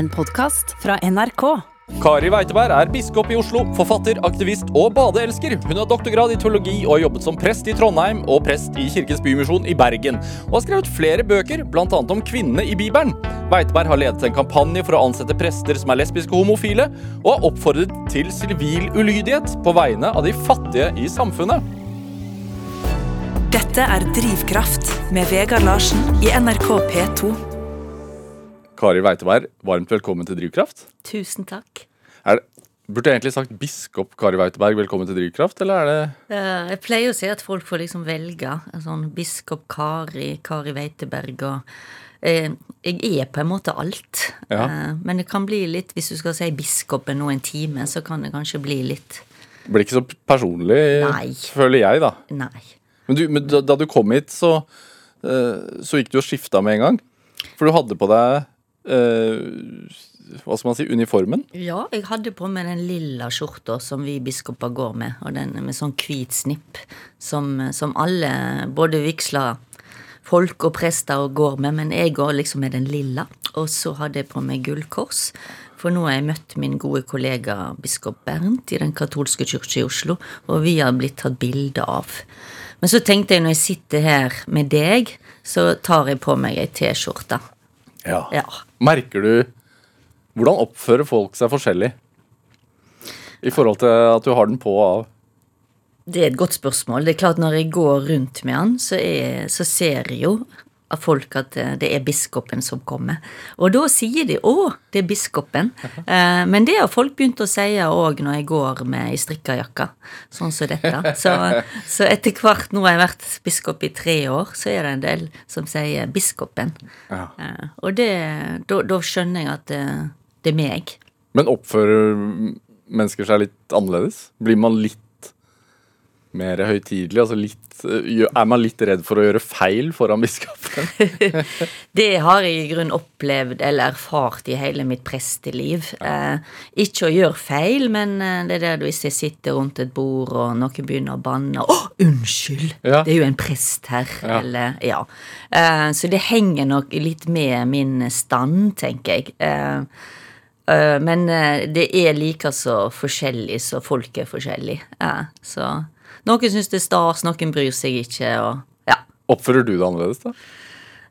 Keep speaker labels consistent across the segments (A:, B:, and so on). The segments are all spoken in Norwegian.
A: En podkast fra NRK.
B: Kari Weiteberg er biskop i Oslo, forfatter, aktivist og badeelsker. Hun har doktorgrad i teologi og har jobbet som prest i Trondheim og prest i Kirkens Bymisjon i Bergen. Og har skrevet flere bøker, bl.a. om kvinnene i Bibelen. Weiteberg har ledet en kampanje for å ansette prester som er lesbiske og homofile, og har oppfordret til sivil ulydighet på vegne av de fattige i samfunnet.
A: Dette er Drivkraft med Vegard Larsen i NRK P2.
B: Kari Weiteberg, varmt velkommen til Drivkraft.
C: Tusen takk.
B: Er det, burde jeg egentlig sagt biskop Kari Weiteberg, velkommen til Drivkraft, eller er det
C: Eh, Jeg pleier å si at folk får liksom velge. Sånn biskop Kari, Kari Weiteberg og eh, Jeg er på en måte alt.
B: Ja.
C: Eh, men det kan bli litt, hvis du skal si biskopen nå en time, så kan det kanskje bli litt
B: Det blir ikke så personlig,
C: Nei.
B: føler jeg, da.
C: Nei.
B: Men, du, men da, da du kom hit, så, eh, så gikk du og skifta med en gang. For du hadde på deg eh, Hva skal man si uniformen.
C: Ja, jeg hadde på meg den lilla skjorta som vi biskoper går med, og den med sånn hvit snipp som, som alle, både vigsla folk og prester går med, men jeg går liksom med den lilla. Og så hadde jeg på meg gullkors, for nå har jeg møtt min gode kollega biskop Bernt i Den katolske kirke i Oslo, og vi har blitt tatt bilde av. Men så tenkte jeg når jeg sitter her med deg, så tar jeg på meg ei T-skjorte.
B: Ja.
C: Ja.
B: Merker du Hvordan oppfører folk seg forskjellig? I forhold til at du har den på og av.
C: Det er et godt spørsmål. Det er klart Når jeg går rundt med han, så, er, så ser jeg jo av folk at eh, det er biskopen som kommer. Og da sier de 'Å, det er biskopen'. Eh, men det har folk begynt å si òg når jeg går med ei strikka jakke, sånn som dette. Så, så etter hvert, nå har jeg vært biskop i tre år, så er det en del som sier 'biskopen'.
B: Ja.
C: Eh, og det, da, da skjønner jeg at det, det er meg.
B: Men oppfører mennesker seg litt annerledes? Blir man litt mer høytidelig? Altså litt, eh, er man litt redd for å gjøre feil foran biskopen?
C: Det har jeg i grunn opplevd eller erfart i hele mitt presteliv. Eh, ikke å gjøre feil, men eh, det er der hvis jeg sitter rundt et bord og noen begynner å banne Å, unnskyld!
B: Ja.
C: Det er jo en prest her.
B: Ja.
C: Eller, ja. Eh, så det henger nok litt med min stand, tenker jeg. Eh, eh, men det er like så forskjellig så folk er forskjellige. Ja, så noen syns det er stas, noen bryr seg ikke, og ja.
B: Oppfører du det annerledes, da?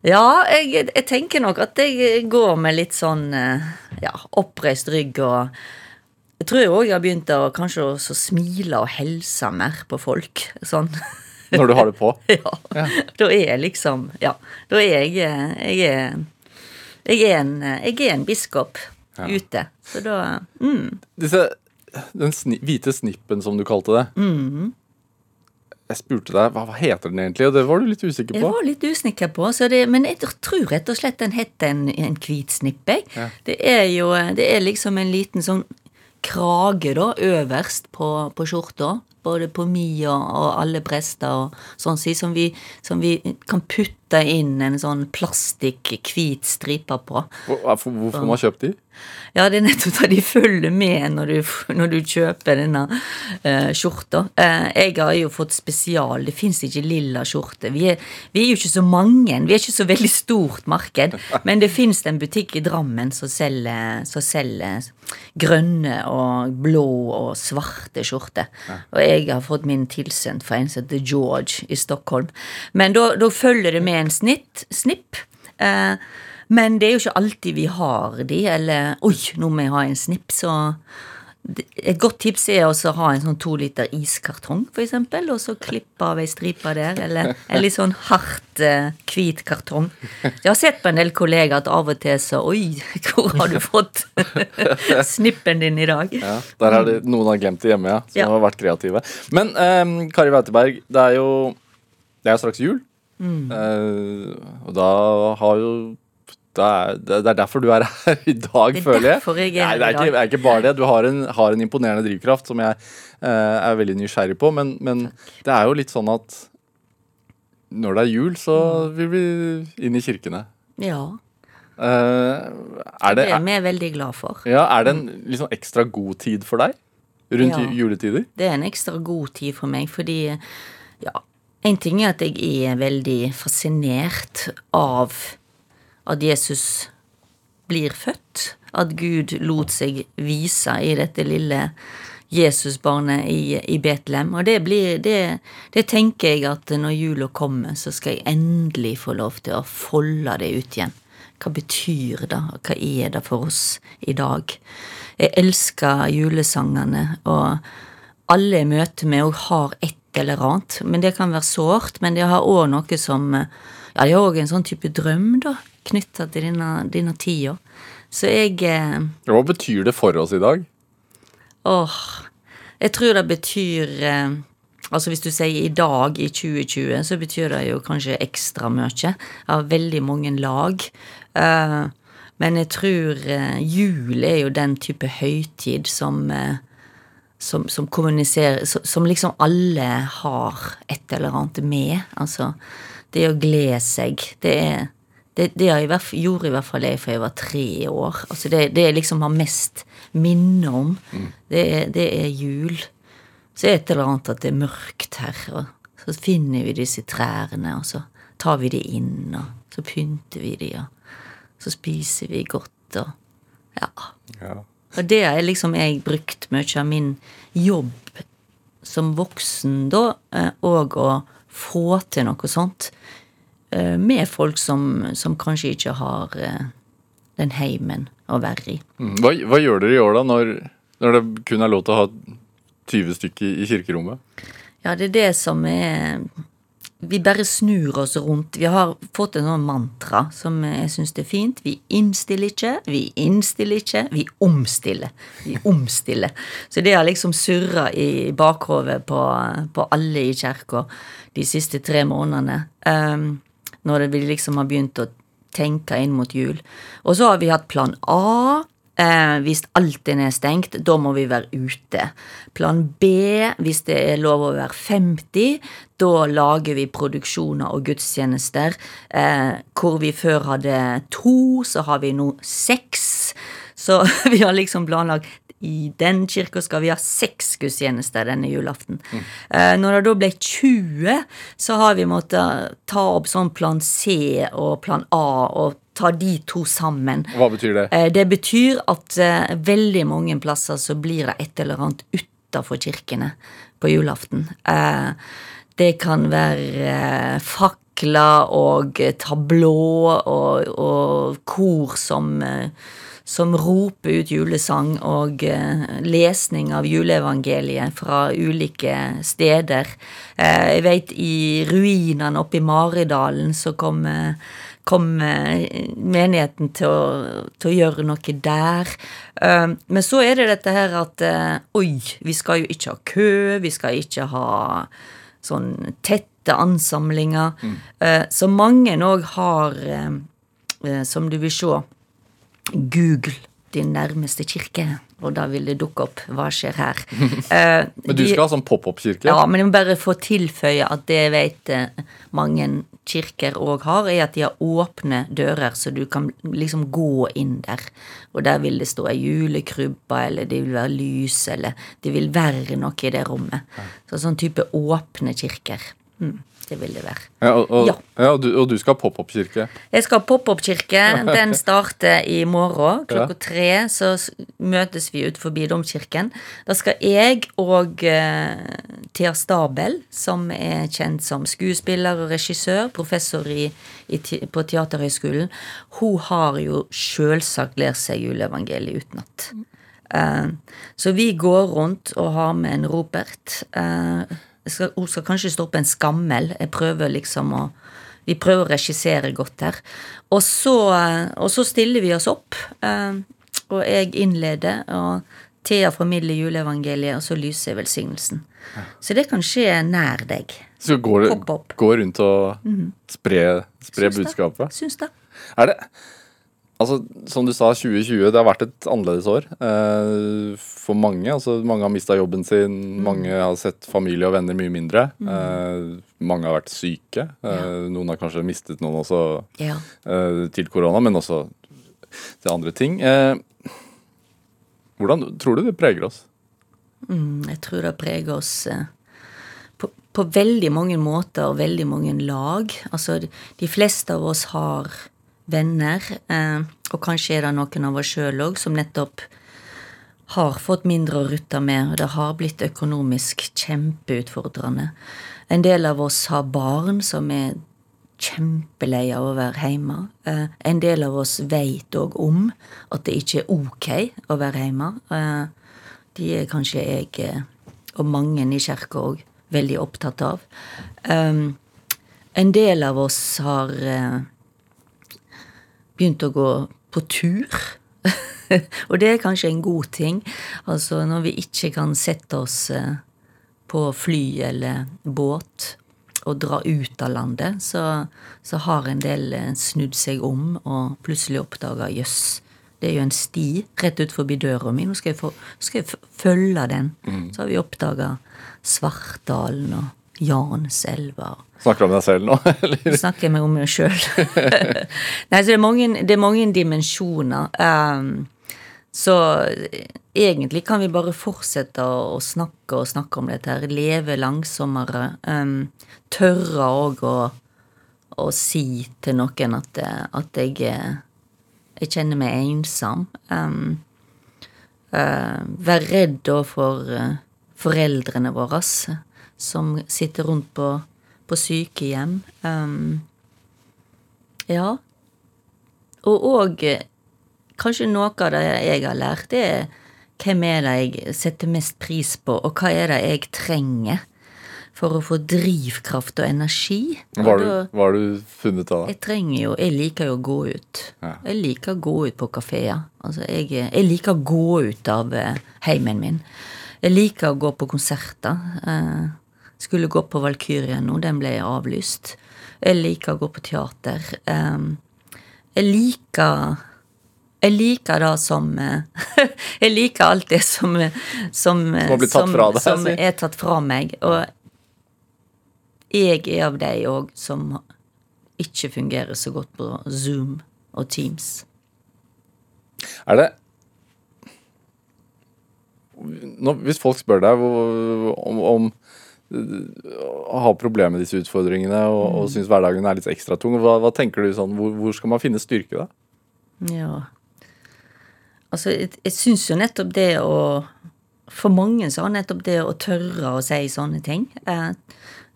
C: Ja, jeg, jeg tenker nok at jeg går med litt sånn eh, ja, oppreist rygg og Jeg tror òg jeg har begynt å kanskje å smile og helse mer på folk. Sånn.
B: Når du har det på?
C: Ja. Da er jeg liksom Ja. Da er jeg eh, Jeg er, jeg er, en, jeg er en biskop ute. Så da mm,
B: Disse, den sni, hvite snippen, som du kalte det.
C: Mm.
B: Jeg spurte deg hva, hva heter den egentlig, og det var du litt usikker
C: Jeg
B: på.
C: var litt usikker på, så det, men jeg tror rett og slett den heter en, en hvit snipp.
B: Ja.
C: Det er jo det er liksom en liten sånn krage da, øverst på, på skjorta. Både på mi og, og alle prester og sånn som vi, som vi kan putte inn en sånn plastikk hvit stripe på.
B: Hvor- Hvorfor, hvorfor man kjøpt de?
C: Ja, det er nettopp at de følger med når du, når du kjøper denne eh, skjorta. Eh, jeg har jo fått spesial. Det fins ikke lilla skjorte. Vi er, vi er jo ikke så mange. Vi er ikke så veldig stort marked. Men det fins en butikk i Drammen som selger, som selger grønne og blå og svarte skjorter. Og jeg har fått min tilsendt fra en som heter George i Stockholm. Men da, følger det med en snitt, snipp. Eh, men det er jo ikke alltid vi har de, eller Oi, nå må jeg ha en snipp, så Et godt tips er også å ha en sånn to liter iskartong, eksempel, og så klippe av ei stripe der, eller en litt sånn hardt, eh, hvit kartong. Jeg har sett på en del kollegaer at av og til så Oi, hvor har du fått snippen din i dag?
B: Ja, der er det noen har glemt det hjemme, ja. Som
C: Ja.
B: har vært kreative. Men um, Kari Weiteberg, det er jo Det er jo straks jul. Eh, og da har jo er, det er derfor du er her i dag,
C: Det er
B: føler jeg.
C: derfor jeg er
B: Nei, det er ikke, det er ikke bare det. Du har en, har en imponerende drivkraft som jeg uh, er veldig nysgjerrig på. Men, men det er jo litt sånn at når det er jul, så
C: Mm.
B: vil vi inn i kirkene.
C: Ja.
B: Uh, er det,
C: Det er vi veldig glad for.
B: ja, er det en sånn ekstra god tid for deg rundt
C: Ja.
B: juletider?
C: Det er en ekstra god tid for meg, fordi ja, en ting er at jeg er veldig fascinert av at Jesus blir født. At Gud lot seg vise i dette lille Jesusbarnet i, i Betlehem. Og det blir det, det tenker jeg at når jula kommer, så skal jeg endelig få lov til å folde det ut igjen. Hva betyr det, og hva er det for oss i dag? Jeg elsker julesangene, og alle jeg møter med, og har et eller annet. Men det kan være sårt, men det har òg noe som Ja, det er òg en sånn type drøm, da, knytta til denne, denne tida. Så jeg eh,
B: Hva betyr det for oss i dag?
C: Åh, jeg tror det betyr eh, Altså hvis du sier i dag, i 2020, så betyr det jo kanskje ekstra mye. Av veldig mange lag. Eh, men jeg tror jul er jo den type høytid som som, som kommuniserer som, som liksom alle har et eller annet med. Altså, det å glede seg, det er det, det jeg i hvert, gjorde i hvert fall jeg fra jeg var tre år. Altså det, det jeg liksom har mest minne om, det, er, det er jul. Så er det et eller annet at det er mørkt her, og så finner vi disse trærne, og så tar vi de inn, og så pynter vi de, og så spiser vi godt, og ja.
B: Ja.
C: Og det har liksom jeg brukt mye av min jobb som voksen, da, eh, og å få til noe sånt med folk som, som kanskje ikke har eh, den heimen å være i.
B: Mm. Hva, hva gjør dere i år, da, når, når det kun er lov til å ha 20 stykker i kirkerommet?
C: Ja, det er det som er Vi bare snur oss rundt. Vi har fått en sånn mantra som jeg syns er fint. Vi innstiller ikke, vi innstiller ikke, vi omstiller. Vi omstiller. Så det har liksom surra i bakhovet på, på alle i kirka de siste tre månedene. Um, når vi liksom har begynt å tenke inn mot jul. Og så har vi hatt plan A. Eh, hvis alt er nedstengt, da må vi være ute. Plan B, hvis det er lov å være 50, da lager vi produksjoner og gudstjenester. Eh, hvor vi før hadde to, så har vi nå seks. Så vi har liksom planlagt i den kirka skal vi ha seks gudstjenester denne julaften. Mm. når det da ble 20, så har vi måttet ta opp sånn plan C og plan A og ta de to sammen.
B: Hva betyr det?
C: Eh, Det betyr at eh, veldig mange plasser så blir det et eller annet utafor kirkene på julaften. Det kan være fakler og tablå og, og kor som som roper ut julesang og eh, lesning av juleevangeliet fra ulike steder. Eh, jeg vet i ruinene oppe i Maridalen så kom, eh, kom eh, menigheten til å, til å gjøre noe der. Men så er det dette her at oi, vi skal jo ikke ha kø, vi skal ikke ha sånn tette ansamlinger. Eh, så mange òg har, som du vil se Google din nærmeste kirke, og da vil det dukke opp hva skjer her. Eh,
B: Men du skal ha sånn pop-opp-kirke?
C: Ja, men jeg må bare få tilføye at det jeg vet eh, mange kirker òg har, er at de har åpne dører, så du kan liksom gå inn der. Og der vil det stå ei julekrybbe, eller det vil være lys, eller det vil være noe i det rommet. Så sånn type åpne kirker. Mm, det vil det være.
B: Ja, og, og,
C: Ja.
B: ja. og, du, og du skal ha pop-opp-kirke?
C: Jeg skal ha pop-opp-kirke. Den starter i morgen klokka tre. Så møtes vi ut forbi domkirken. Da skal jeg og uh, Thea Stabel, som er kjent som skuespiller og regissør, professor i, i, på Teaterhøgskolen, hun har jo sjølsagt lært seg juleevangeliet utenat. Uh, så vi går rundt og har med en ropert. Eh, jeg skal, hun skal kanskje stå opp en skammel. Jeg prøver liksom å Vi prøver å regissere godt her. Og så, og så stiller vi oss opp, eh, og jeg innleder, og Thea formidler juleevangeliet, og så lyser velsignelsen. Så det kan skje nær deg.
B: Så går, gå rundt og spre, spre
C: Syns
B: budskapet?
C: Syns det.
B: Er det Altså, Som du sa, 2020 det har vært et annerledes år eh, for mange. altså Mange har mista jobben sin, mange har sett familie og venner mye mindre. Eh, mange har vært syke. Eh, Noen har kanskje mistet noen også
C: Ja.
B: eh, til korona, men også til andre ting. Eh, hvordan tror du det preger oss?
C: Mm, jeg tror det preger oss på, på veldig mange måter og veldig mange lag. Altså, de- de fleste av oss har venner, eh, og kanskje er det noen av oss sjøl òg som nettopp har fått mindre å rutte med, og det har blitt økonomisk kjempeutfordrende. En del av oss har barn som er kjempelei av å være hjemme. Eh, en del av oss veit òg om at det ikke er ok å være hjemme. Eh, de er kanskje jeg, og mange i kirka òg, veldig opptatt av. En del av oss har begynt å gå på tur. og det er kanskje en god ting. Altså når vi ikke kan sette oss på fly eller båt og dra ut av landet, så, så har en del eh, snudd seg om og plutselig oppdaga jøss. Det er jo en sti rett ut forbi døra mi. Nå skal jeg, få, skal jeg følge den. Mm. Så har vi oppdaga Svartdalen og Janselva.
B: Snakker du om deg selv nå,
C: eller? Snakker jeg meg om meg sjøl. Nei, så det er mange, det er mange dimensjoner. Um, så egentlig kan vi bare fortsette å snakke og snakke om dette her. Leve langsommere. Um, tørre òg å, å, si til noen at, at jeg, jeg, kjenner meg ensom. Um, uh, være redd da for uh, foreldrene våre som sitter rundt på, på sykehjem. Um, ja. Og òg kanskje noe av det jeg har lært, det er hvem er det jeg setter mest pris på, og hva er det jeg trenger for å få drivkraft og energi?
B: Hva har du, funnet av
C: det? Jeg trenger jo Jeg liker jo å gå ut. Ja. Jeg liker å gå ut på kafeer. Altså, jeg, jeg, liker å gå ut av uh, heimen min. Jeg liker å gå på konserter. Skulle gå på Valkyrien nå, den ble avlyst. Jeg liker å gå på teater. Jeg liker jeg liker det som eh, Jeg liker alt det som Som,
B: som, deg,
C: som er tatt fra meg. Og jeg er av de òg som ikke fungerer så godt på Zoom og Teams.
B: Er det Nå, Hvis folk spør deg om, om har problemer med disse utfordringene og, mm. og syns hverdagen er litt ekstra tung, hva, hva tenker du sånn, hvor, hvor skal man finne styrke da?
C: Ja Altså, jeg, jeg syns jo nettopp det å For mange så har nettopp det å tørre å si sånne ting eh,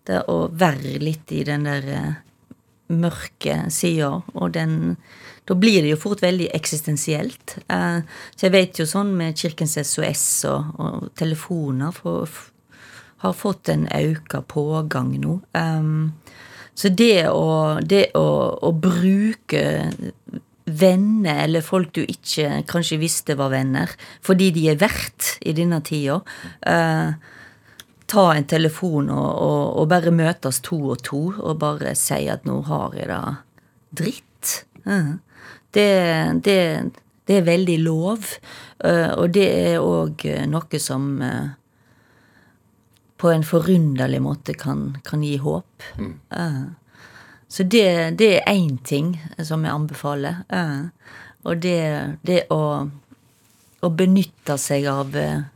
C: Det å være litt i den der eh, mørke sida, og den Da blir det jo fort veldig eksistensielt. Eh, så jeg vet jo sånn med Kirkens SOS og, og telefoner for, har fått en auka pågang nå. Så det å, det å, å bruke venner eller folk du ikke kanskje visste var venner, fordi de er verdt i denne tida. Uh, ta en telefon og, og, og, bare møtes to og to og bare si at 'nå har jeg det dritt'. Uh, det, det, det, er veldig lov, uh, og det er òg noe som på en forunderlig måte kan, kan gi håp. Mm. Så det, det er én ting som jeg anbefaler. Uh, og det, det å, å, benytte seg av uh,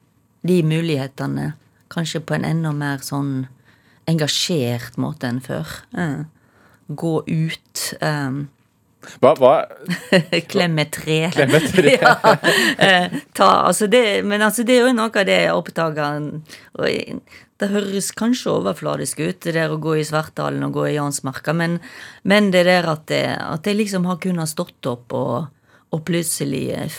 C: de mulighetene kanskje på en enda mer sånn engasjert måte enn før. Uh, gå ut.
B: Hva? hva?
C: Klemme tre.
B: Klemme tre. ja,
C: ta, altså det, men altså det er jo noe av det jeg oppdaga det høres kanskje overfladisk ut, det der å gå i Svartdalen og gå i Jansmarka, men, men det der at, det, at jeg liksom har kunnet stått opp og, og plutselig eh,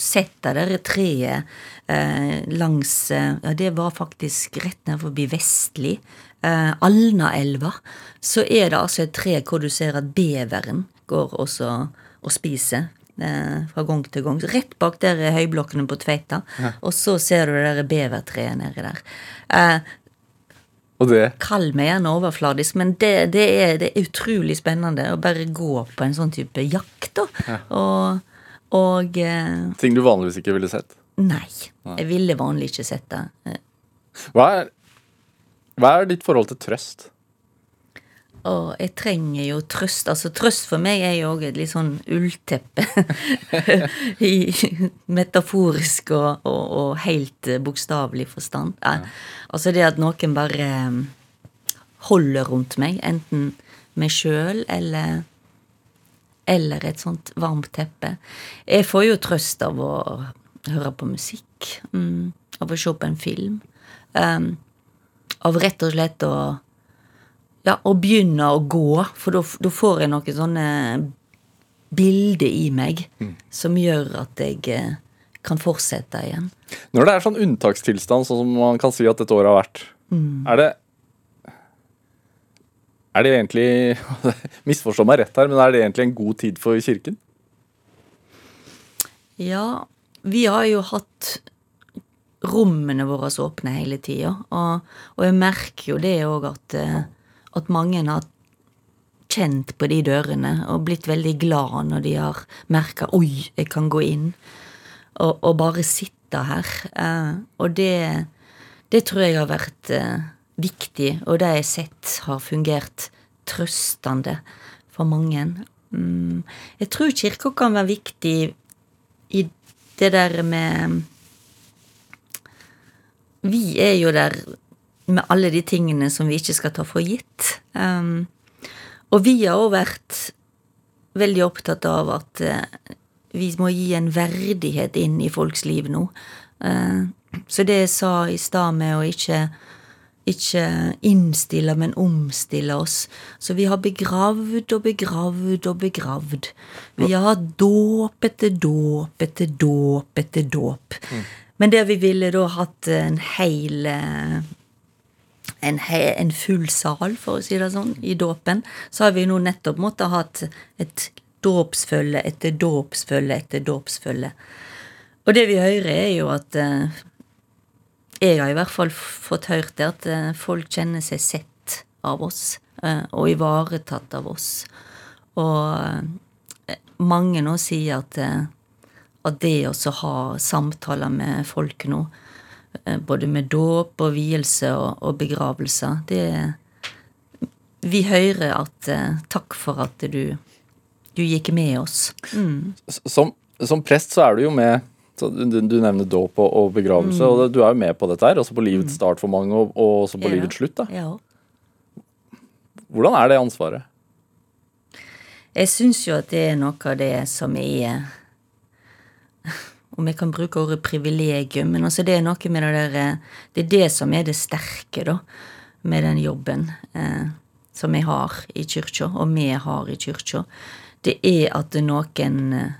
C: sett det der treet eh, langs eh, Ja, det var faktisk rett ned forbi Vestli. Eh, Alnaelva. Så er det altså et tre hvor du ser at beveren går også og spiser fra gang til gang. Rett bak der er høyblokkene på Tveita, ja. og så ser du det der bevertreet nedi der. Eh,
B: og det?
C: Kall meg gjerne overfladisk, men det, det, er, det, er, utrolig spennende å bare gå på en sånn type jakt, da. Ja. Og, og eh,
B: Ting du vanligvis ikke ville sett?
C: Nei. Jeg ville vanlig ikke sett det.
B: Hva er, hva er ditt forhold til trøst?
C: Og jeg trenger jo trøst. Altså, trøst for meg er jo òg et litt sånn ullteppe. Metaforisk og, og, og helt bokstavelig forstand. Ja. Altså det at noen bare um, holder rundt meg, enten meg sjøl eller eller et sånt varmt teppe. Jeg får jo trøst av å høre på musikk, mm, av å se på en film. Um, av rett og slett å ja, og begynne å gå, for da får jeg noen sånne bilder i meg mm. som gjør at jeg eh, kan fortsette igjen.
B: Når det er sånn unntakstilstand, sånn som man kan si at dette året har vært, mm. er det er det egentlig Misforstå meg rett her, men er det egentlig en god tid for Kirken?
C: Ja, vi har jo hatt rommene våre åpne hele tida, og, og, jeg merker jo det òg at, eh, at mange har kjent på de dørene og blitt veldig glad når de har merka 'oi, jeg kan gå inn', og, og bare sitte her. Eh, og det, det tror jeg har vært eh, viktig, og det jeg har sett, har fungert trøstende for mange. Mm, jeg tror kirka kan være viktig i det der med Vi er jo der med alle de tingene som vi ikke skal ta for gitt. Um, og vi har òg vært veldig opptatt av at uh, vi må gi en verdighet inn i folks liv nå. Uh, så det jeg sa i stad med å ikke ikke innstille, men omstille oss. Så vi har begravd og begravd og begravd. Vi har hatt dåp etter dåp etter dåp etter dåp. Mm. Men der vi ville da hatt en hel en, en, full sal, for å si det sånn, i dåpen, så har vi nå nettopp måttet hatt et dåpsfølge etter dåpsfølge etter dåpsfølge. Og det vi hører, er jo at uh, jeg har i hvert fall fått hørt det, at eh, folk kjenner seg sett av oss, eh, og ivaretatt av oss. Og eh, mange nå sier at, at det å ha samtaler med folk nå, både med dåp og vielse og, og begravelser, det Vi hører at takk for at du, du gikk med oss. Mm.
B: Som, som prest så er du jo med du, du, nevner dåp og, og begravelse, mm. og du er jo med på dette her. Også på livets mm. start for mange, og, og også på ja. livets slutt. da. Ja. Hvordan er det ansvaret?
C: Jeg syns jo at det er noe av det som er Om jeg kan bruke ordet privilegium, men altså det er noe med det der Det er det som er det sterke, da, med den jobben eh, som jeg har i kyrkja, og vi har i kyrkja. Det er at noen eh,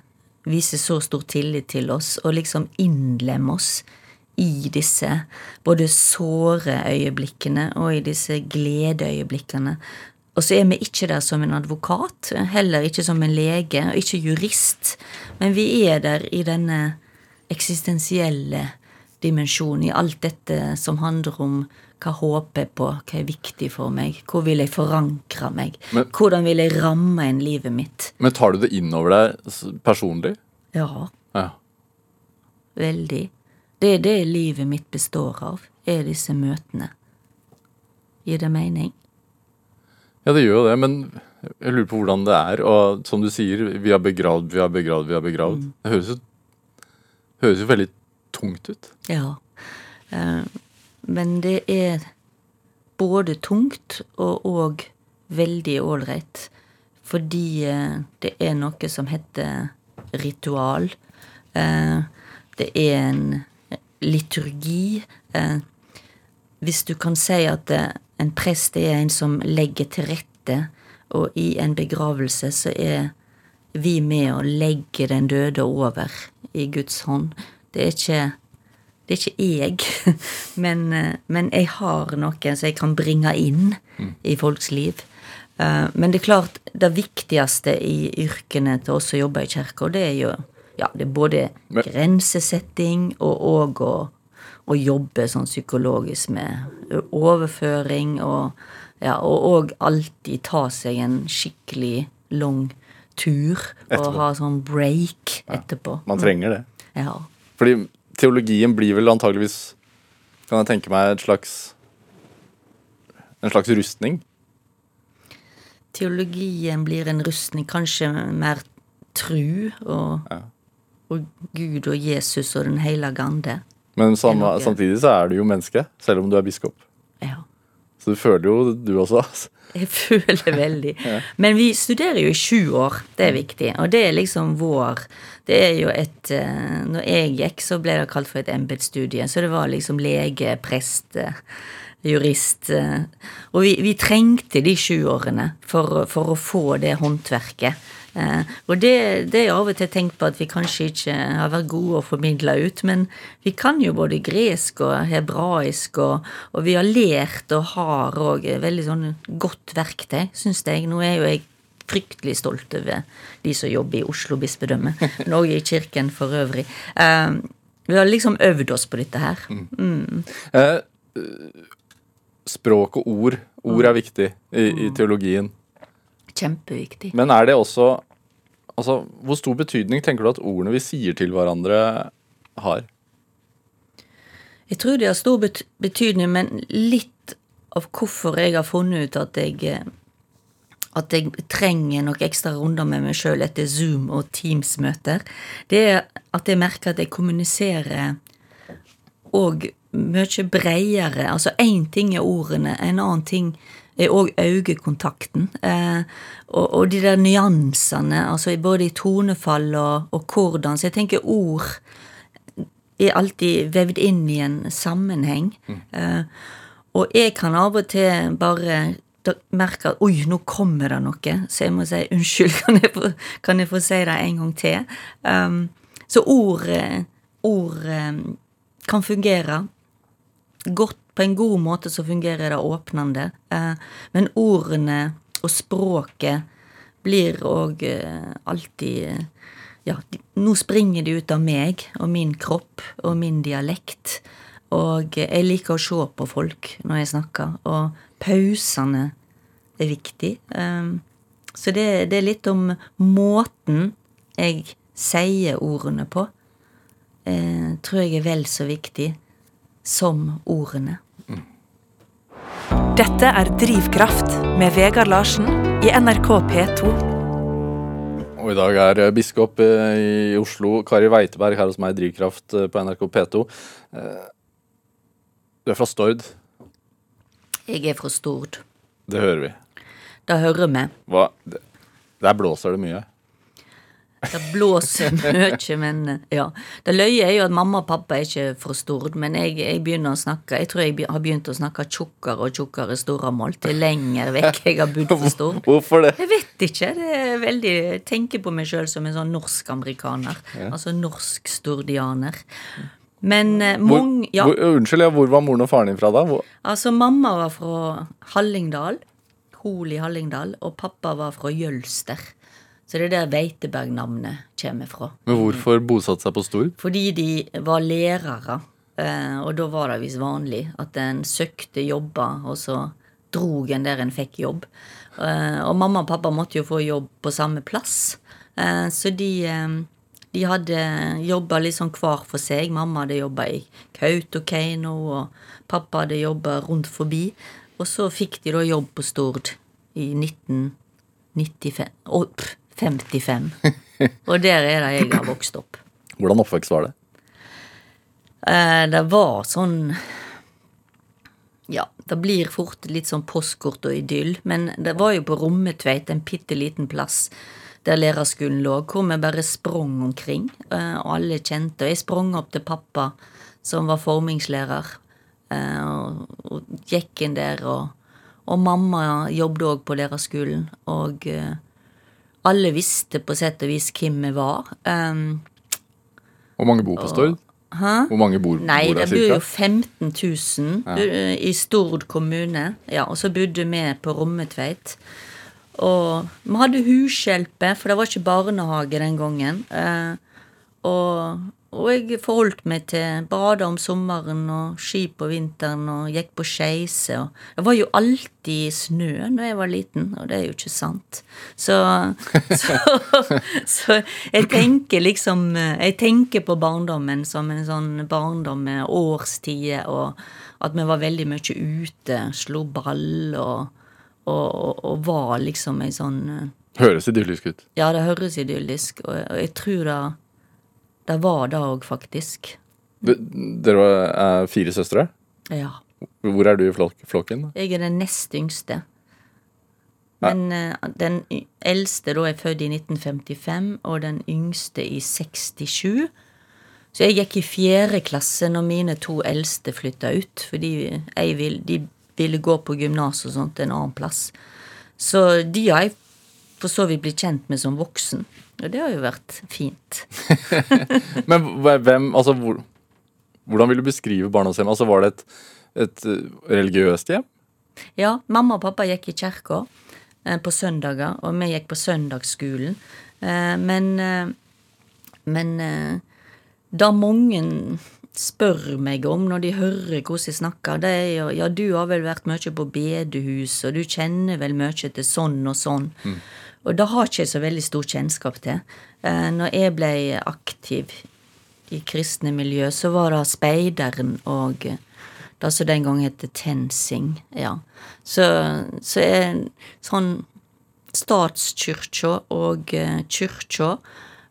C: viser så stor tillit til oss og liksom innlemmer oss i disse både såre øyeblikkene og i disse gledeøyeblikkene. Og så er vi ikke der som en advokat, heller ikke som en lege, og ikke jurist, men vi er der i denne eksistensielle dimensjon i alt dette som handler om hva håper jeg på, hva er viktig for meg, hvor vil jeg forankre meg, men, hvordan vil jeg ramme inn livet mitt.
B: Men tar du det innover deg personlig?
C: Ja.
B: ja.
C: Veldig. Det er det livet mitt består av, er disse møtene. Gir det mening?
B: Ja, det gjør jo det, men jeg lurer på hvordan det er. Og som du sier, vi har begravd, vi har begravd, vi har begravd. Mm. Det høres jo, høres jo veldig tungt ut.
C: Ja. Uh, men det er både tungt og òg veldig ålreit. Fordi uh, det er noe som heter ritual. Uh, det er en liturgi. hvis du kan si at en prest er en som legger til rette, og i en begravelse så er vi med å legge den døde over i Guds hånd. Det er ikke det er ikke jeg, men, eh, men, jeg har noe som jeg kan bringe inn mm. i folks liv. Eh, men det er klart, det viktigste i yrkene til oss som jobber i kirka, det er jo ja, det er både men, grensesetting og òg å, å, jobbe sånn psykologisk med overføring og ja, og alltid ta seg en skikkelig lang tur etterpå. og ha sånn break etterpå.
B: Man trenger det.
C: Ja.
B: Fordi teologien blir vel antageligvis, kan jeg tenke meg, et slags en slags rustning?
C: Teologien blir en rustning, kanskje mer tru og, ja. og Gud og Jesus og Den hellige ande.
B: Men samme, samtidig så er du jo menneske, selv om du er biskop.
C: Ja.
B: Så du føler jo du også. altså.
C: Jeg føler veldig. Men vi studerer jo i sju år, det er viktig. Og det er liksom vår Det er jo et eh, Når jeg gikk, så ble det kalt for et embetsstudie. Så det var liksom lege, prest, eh, jurist. eh, Og vi, vi trengte de sju årene for, for å få det håndverket. Eh, og det, det er av og til tenkt på at vi kanskje ikke har vært gode å formidle ut, men vi kan jo både gresk og hebraisk, og, og vi har lært og har òg veldig sånn godt verktøy, syns jeg. Nå er jo jeg fryktelig stolt over de som jobber i Oslo bispedømme, men òg i kirken for øvrig. Eh, vi har liksom øvd oss på dette her.
B: Eh, språk og ord. Ord er viktig i, i teologien.
C: Kjempeviktig.
B: Men er det også Altså, Hvor stor betydning tenker du at ordene vi sier til hverandre, har?
C: Jeg tror det har stor bet betydning, men litt av hvorfor jeg har funnet ut at jeg eh, at jeg trenger noen ekstra runder med meg sjøl etter Zoom- og Teams-møter, det er at jeg merker at jeg kommuniserer og mye bredere. Altså én ting er ordene, en annen ting er òg øyekontakten. Eh, og, og de der nyansene, altså både i tonefall og, og hvordan. Så jeg tenker ord er alltid vevd inn i en sammenheng. Eh, og jeg kan av og til bare merke at oi, nå kommer det noe, så jeg må si unnskyld, kan jeg få, kan jeg få si det en gang til? Um, så ord, eh, ord um, kan fungere godt på en god måte, så fungerer det åpnende. Eh, men ordene og språket blir òg eh, alltid eh, ja, nå springer de ut av meg og min kropp og min dialekt. Og jeg liker å se på folk når jeg snakker, og pausene er viktig. Så det, det, er litt om måten jeg sier ordene på, tror jeg er vel så viktig som ordene.
A: Dette er Drivkraft med Vegard Larsen i NRK P2.
B: Og i dag er eh, biskop eh, i Oslo, Kari Weiteberg, her hos meg i Drivkraft eh, på NRK P2. Du er fra Stord.
C: Jeg er fra Stord.
B: Det hører vi.
C: Det hører vi.
B: Hva? Der blåser det mye.
C: Det blåser mye, men ja. Det løye er jo at mamma og pappa er ikke fra Stord, men jeg, jeg, begynner å snakke Jeg tror jeg har begynt å snakke tjukkere og tjukkere Storamål til lenger vekk jeg har bodd for Stord.
B: Hvorfor det?
C: Jeg vet ikke. det er veldig, Jeg tenker på meg sjøl som en sånn norsk-amerikaner. Ja. Altså norsk-stordianer. Men eh,
B: hvor,
C: ja.
B: Unnskyld, ja, hvor var moren og faren din fra da? Hvor?
C: Altså, mamma var fra Hallingdal. Hol i Hallingdal. Og pappa var fra Jølster. Så det er der Veiteberg-navnet kommer fra.
B: Men hvorfor bosatte seg på Stord?
C: Fordi de var lærere. Og da var det visst vanlig at en søkte jobber, og så drog en der en fikk jobb. Og mamma og pappa måtte jo få jobb på samme plass. Så de, de hadde jobba litt sånn hver for seg. Mamma hadde jobba i Kautokeino, og pappa hadde jobba rundt forbi. Og så fikk de da jobb på Stord i 1995. Oh, 55. Og der er det jeg har vokst opp.
B: Hvordan oppvekst var det?
C: Eh, det var sånn Ja, det blir fort litt sånn postkort og idyll. Men det var jo på Rommetveit, en bitte liten plass der lærerskolen lå, hvor vi bare sprang omkring. Eh, og alle kjente. Og jeg sprang opp til pappa, som var formingslærer, eh, og, og gikk inn der. Og, og mamma jobbet òg på lærerskolen. Og alle visste på sett og vis hvem vi var. Um,
B: Hvor mange bor på Stord?
C: Hæ?
B: Hvor mange bor,
C: Nei,
B: bor
C: det
B: der
C: bor jo
B: cirka?
C: 15 000 ja. i Stord kommune. Ja, og så bodde vi på Rommetveit. Og vi hadde hushjelpe, for det var ikke barnehage den gangen. Uh, og, og jeg forholdt meg til bada om sommeren og ski på vinteren og gikk på skeise. Det var jo alltid snø når jeg var liten, og det er jo ikke sant. Så, så, så jeg tenker liksom Jeg tenker på barndommen som en sånn barndom med årstider, og at vi var veldig mye ute, slo ball og, og, og, og var liksom ei sånn
B: Høres idyllisk ut.
C: Ja, det høres idyllisk, og, og jeg tror det det var det òg, faktisk.
B: Dere er fire søstre?
C: Ja.
B: Hvor er du i flok flokken?
C: Jeg er den nest yngste. Men eh, den eldste da er født i 1955, og den yngste i 67. Så jeg gikk i fjerde klasse når mine to eldste flytta ut, fordi jeg vil, de ville gå på gymnas og sånt en annen plass. Så de har jeg for så vidt blitt kjent med som voksen, og det har jo vært fint.
B: Men hvem Altså, hvor, hvordan vil du beskrive barndomshjemmet? Altså, var det et, et eh, religiøst hjem?
C: Ja, mamma og pappa gikk i kirka eh, på søndager, og vi gikk på søndagsskolen. Eh, men eh, men eh, det mange spør meg om når de hører hvordan jeg snakker, det er jo ja, du har vel vært mye på bedehus, og du kjenner vel mye til sånn og sånn. Og det har ikke jeg så veldig stor kjennskap til. Eh, når jeg ble aktiv i kristne miljø, så var det speideren og eh, det som den gang het TenSing. Ja. Så, så er sånn statskyrkja og eh, kyrkja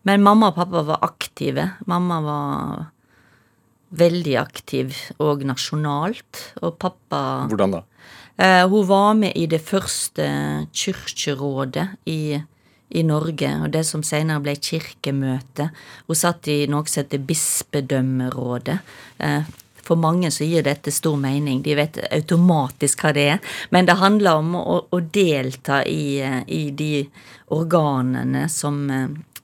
C: Men mamma og pappa var aktive. Mamma var veldig aktiv og nasjonalt, og pappa
B: Hvordan da?
C: Eh, hun var med i det første kirkerådet i, i Norge, og det som senere ble kirkemøte. Hun satt i noe som heter bispedømmerådet. Eh, for mange så gir dette stor mening, de vet automatisk hva det er. Men det handler om å, å delta i, eh, i de organene som,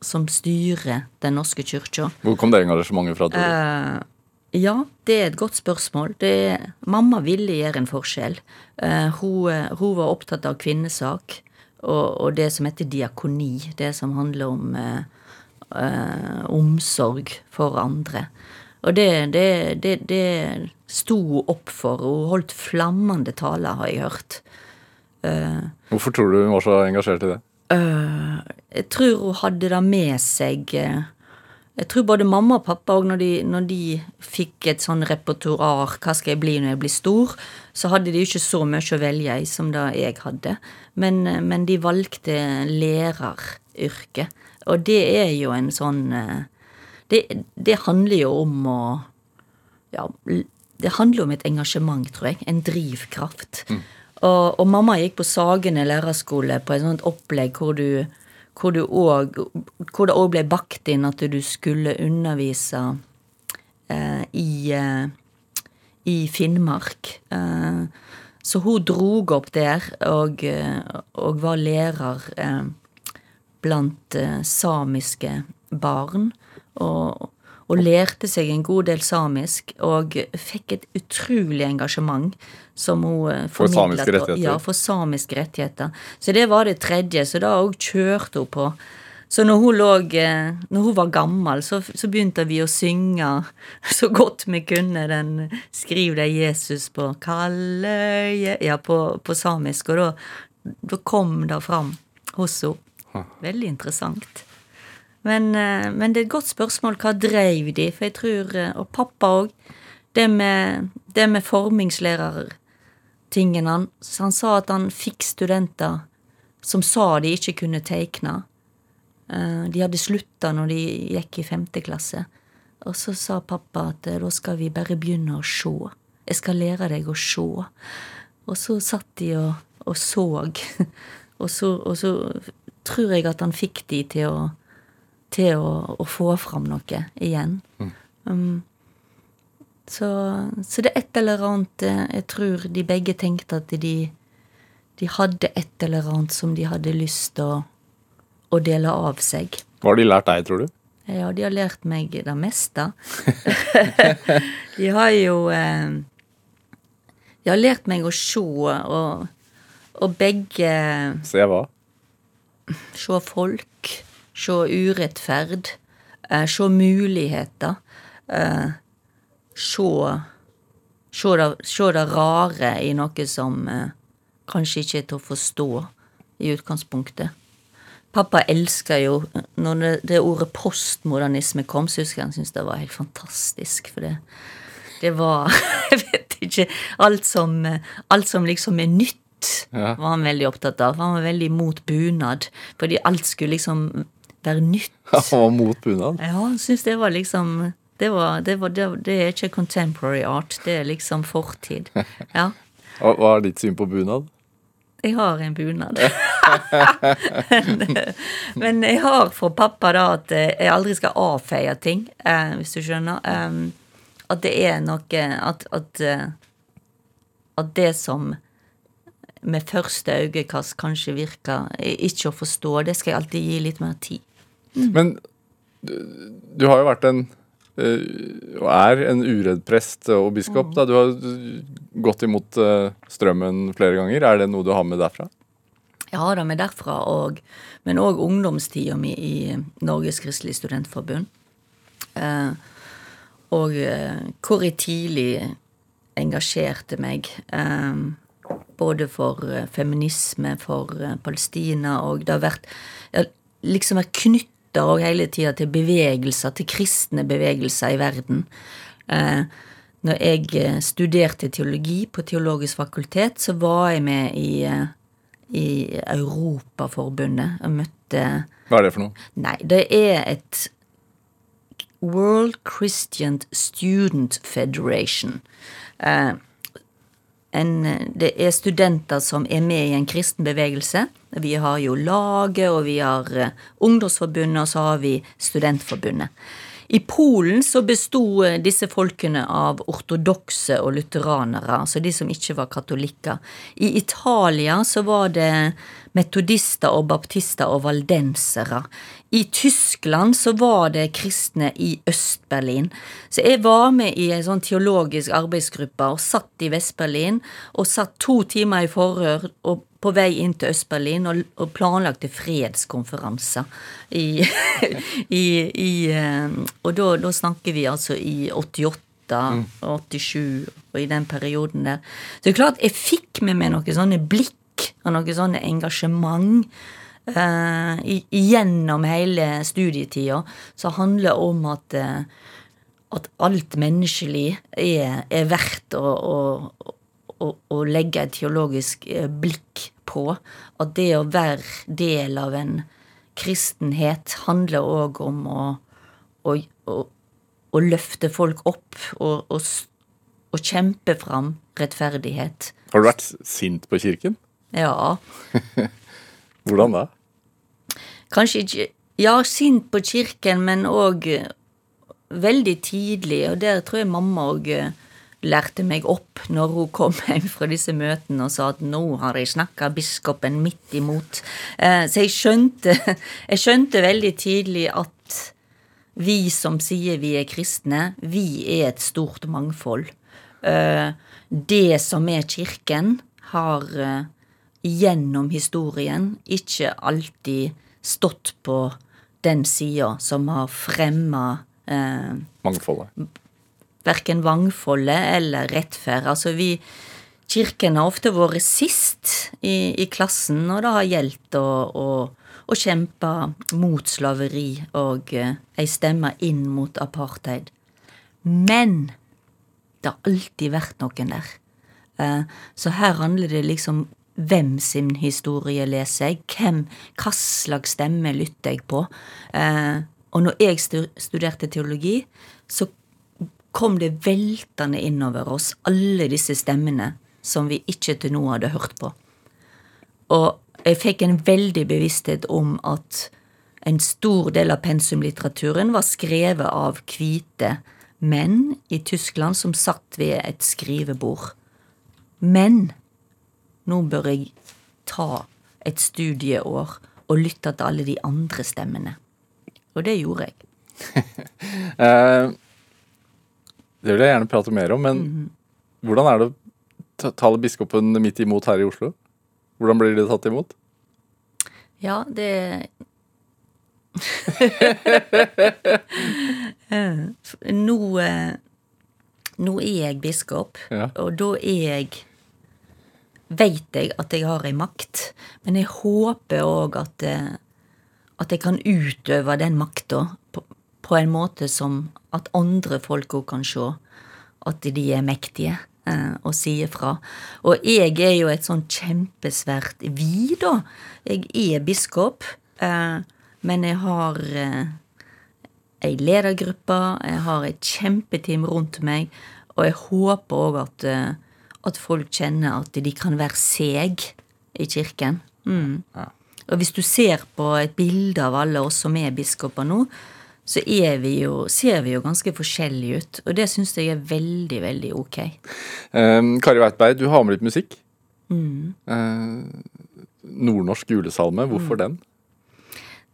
C: som styrer Den norske kirka.
B: Hvor kom det engasjementet fra? tror du?
C: Ja, det er et godt spørsmål. Det, mamma ville gjøre en forskjell. Uh, hun, eh, hun var opptatt av kvinnesak og, og det som heter diakoni. Det som handler om uh, uh, omsorg for andre. Og det, det, det, det sto hun opp for. Hun holdt flammende taler, har jeg hørt.
B: Hvorfor tror du hun var så engasjert i det?
C: Jeg tror hun hadde det med seg eh, Jeg tror både mamma og pappa og når de, når de fikk et sånn repertoar Hva skal jeg bli når jeg blir stor? Så hadde de jo ikke så mye å velge i som det jeg hadde. Men, eh, men de valgte læreryrket. Og det er jo en sånn eh, Det, det handler jo om å ja, det handler om et engasjement, tror jeg. En drivkraft. Og, og mamma gikk på Sagene lærerskole på et sånt opplegg hvor du hvor, også, hvor det òg ble bakt inn at du skulle undervise eh, i, eh, i Finnmark. Eh, så hun drog opp der og, eh, og var lærer eh, blant eh, samiske barn. Og, og lærte seg en god del samisk, og fikk et utrolig engasjement som hun eh,
B: For samiske rettigheter.
C: Ja, for samiske rettigheter. Så det var det tredje, så da òg kjørte hun på. Så når hun, lå, eh, når hun var gammel, så, så begynte vi å synge så godt vi kunne den 'Skriv deg Jesus på Kalløye' Ja, på, på samisk, og da, da kom det fram hos henne. Veldig interessant. Men, eh, men det er et godt spørsmål. Hva dreiv de? For jeg tror, Og pappa òg. Det med, det med formingslærertingen han, hans. han sa at han fikk studenter som sa de ikke kunne tegne. Eh, De hadde slutta når de gikk i femte klasse. Og så sa pappa at eh, da skal vi bare begynne å se. Jeg skal lære deg å se. Og så satt de og, og så. Og så, og så tror jeg at han fikk de til å, til å, å få fram noe igjen. Um, så, så det er et eller annet eh, Jeg tror de begge tenkte at de, de hadde et eller annet som de hadde lyst til å, å dele av seg.
B: Hva har de lært deg, tror du?
C: Ja, de har lært meg det meste. de har jo eh, De har lært meg å se, og, og begge
B: Se hva?
C: Se folk, se urettferd, eh, se muligheter. Se se det, se det rare i noe som eh, kanskje ikke er til å forstå i utgangspunktet. Pappa elsker jo Når det, det ordet postmodernisme kom, så husker jeg han syntes det var helt fantastisk. For det, det var Jeg vet ikke Alt som, alt som liksom er nytt,
B: Ja.
C: var han veldig opptatt av. Han var veldig imot bunad. Fordi alt skulle liksom være nytt.
B: Han var mot bunad.
C: Ja, han syntes det var liksom Det, var, det, var, det, er ikke contemporary art, det er liksom fortid. Ja.
B: Hva er ditt syn på bunad?
C: Jeg har en bunad. men, men jeg har fra pappa da at jeg aldri skal avfeie ting, eh, hvis du skjønner. Um, at det er noe at, at, eh, at det som med første øyekast kanskje virker ikke å forstå, det skal jeg alltid gi litt mer tid.
B: Men du, du har jo vært en eh, og er en uredd prest og biskop. Da. Du har gått imot eh, strømmen flere ganger. Er det noe du har med derfra?
C: Jeg har det med derfra, og, men òg ungdomstida mi i Norges Kristelige Studentforbund. Eh, og eh, hvor jeg tidlig engasjerte meg. Eh, både for eh, feminisme, for eh, Palestina, og det har vært jeg har liksom vært knytta òg hele tida til bevegelser, til kristne bevegelser i verden. Eh, når jeg eh, studerte teologi på Teologisk fakultet, så var jeg med i, eh, i Europaforbundet og møtte
B: Hva er det for noe?
C: Nei, det er et World Christian Student Federation. Eh, en, det er studenter som er med i en kristen bevegelse. Vi har jo laget, og vi har eh, ungdomsforbundet, og så har vi studentforbundet. I Polen så besto eh, disse folkene av ortodokse og lutheranere, altså de som ikke var katolikker. I Italia så var det metodister og baptister og valdensere. I Tyskland så var det kristne i Øst-Berlin. Så jeg var med i en sånn teologisk arbeidsgruppe og satt i Vest-Berlin og satt to timer i forhør og på vei inn til Øst-Berlin og, og planlagte fredskonferanser i, i, i eh, Og da, da snakker vi altså i 88. 87 og i den perioden der. Så det er klart, jeg fikk med meg noen sånne blikk og noen sånne engasjement Uh, gjennom hele studietida, så handler om at eh, at alt menneskelig er, er verdt å, å, å, å legge et teologisk eh, blikk på. At det å være del av en kristenhet handler òg om å, å, å, løfte folk opp og, og, og kjempe fram rettferdighet.
B: Har du vært sint på kirken?
C: Ja.
B: Hvordan da?
C: Kanskje ikke Ja, sint på kirken, men òg veldig tidlig, og der tror jeg mamma òg lærte meg opp når hun kom hjem fra disse møtene og sa at nå har jeg snakka biskopen midt imot. Eh, Så jeg skjønte, jeg skjønte veldig tidlig at vi som sier vi er kristne, vi er et stort mangfold. Eh, Det som er kirken, har eh, gjennom historien ikke alltid stått på den sida som har fremma
B: Mangfoldet.
C: Verken vangfolde eller rettferd. Altså vi Kirken har ofte vært sist i, i klassen når det har gjeldt å, å, å kjempe mot slaveri og eh, ei stemme inn mot apartheid. Men det har alltid vært noen der. Eh, så her handler det liksom hvem sin historie leser jeg, hvem, hva slags stemme lytter jeg på. Eh, og når jeg studerte teologi, så kom det veltende innover oss, alle disse stemmene som vi ikke til nå hadde hørt på. Og jeg fikk en veldig bevissthet om at en stor del av pensumlitteraturen var skrevet av hvite menn i Tyskland som satt ved et skrivebord. Men nå bør jeg ta et studieår og lytte til alle de andre stemmene. Og det gjorde jeg.
B: Det vil jeg gjerne prate mer om, men hvordan er det å ta- tale biskopen midt imot her i Oslo? Hvordan blir det tatt imot?
C: Ja, det Eh, nå, eh, nå er jeg biskop,
B: Ja.
C: og da er jeg Veit jeg at jeg har ei makt, men jeg håper òg at, eh, at jeg kan utøve den makta på, på en måte som at andre folk òg kan se at de er mektige. eh, Og sier fra. Og jeg er jo et sånn kjempesvært vi, da. Jeg er biskop, eh, men jeg har eh, ei ledergruppe, jeg har et kjempeteam rundt meg, og jeg håper òg at, at folk kjenner at de kan være seg i kirken. Mm. Og hvis du ser på et bilde av alle oss som er biskoper nå, så vi jo, ser vi jo ganske forskjellige ut. Og det syns jeg er veldig, veldig ok.
B: Um, Kari Weitberg, du har med litt musikk. Mm. Uh, nordnorsk julesalme, hvorfor den?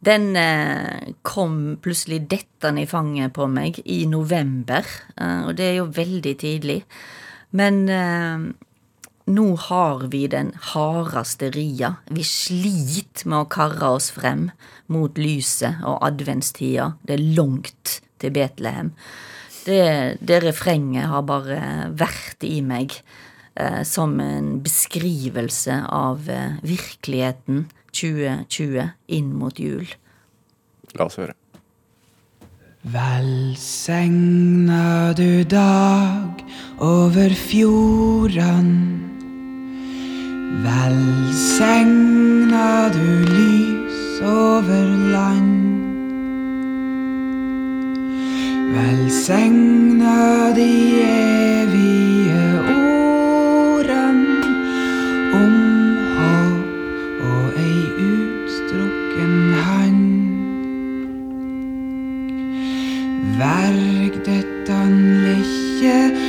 C: Den eh, kom plutselig dettende i fanget på meg i november, eh, og det er jo veldig tidlig. Men eh, nå har vi den hardeste ria. Vi sliter med å karre oss frem mot lyset og adventstida. Det er langt til Betlehem. Det, det refrenget har bare vært i meg eh, som en beskrivelse av eh, virkeligheten 2020 inn mot jul.
B: La oss høre.
D: Velsigna du dag over fjordene. Velsigna du lys over land. Velsigna de evige ordene om håp og ei utstrukken hand. Verg dette likje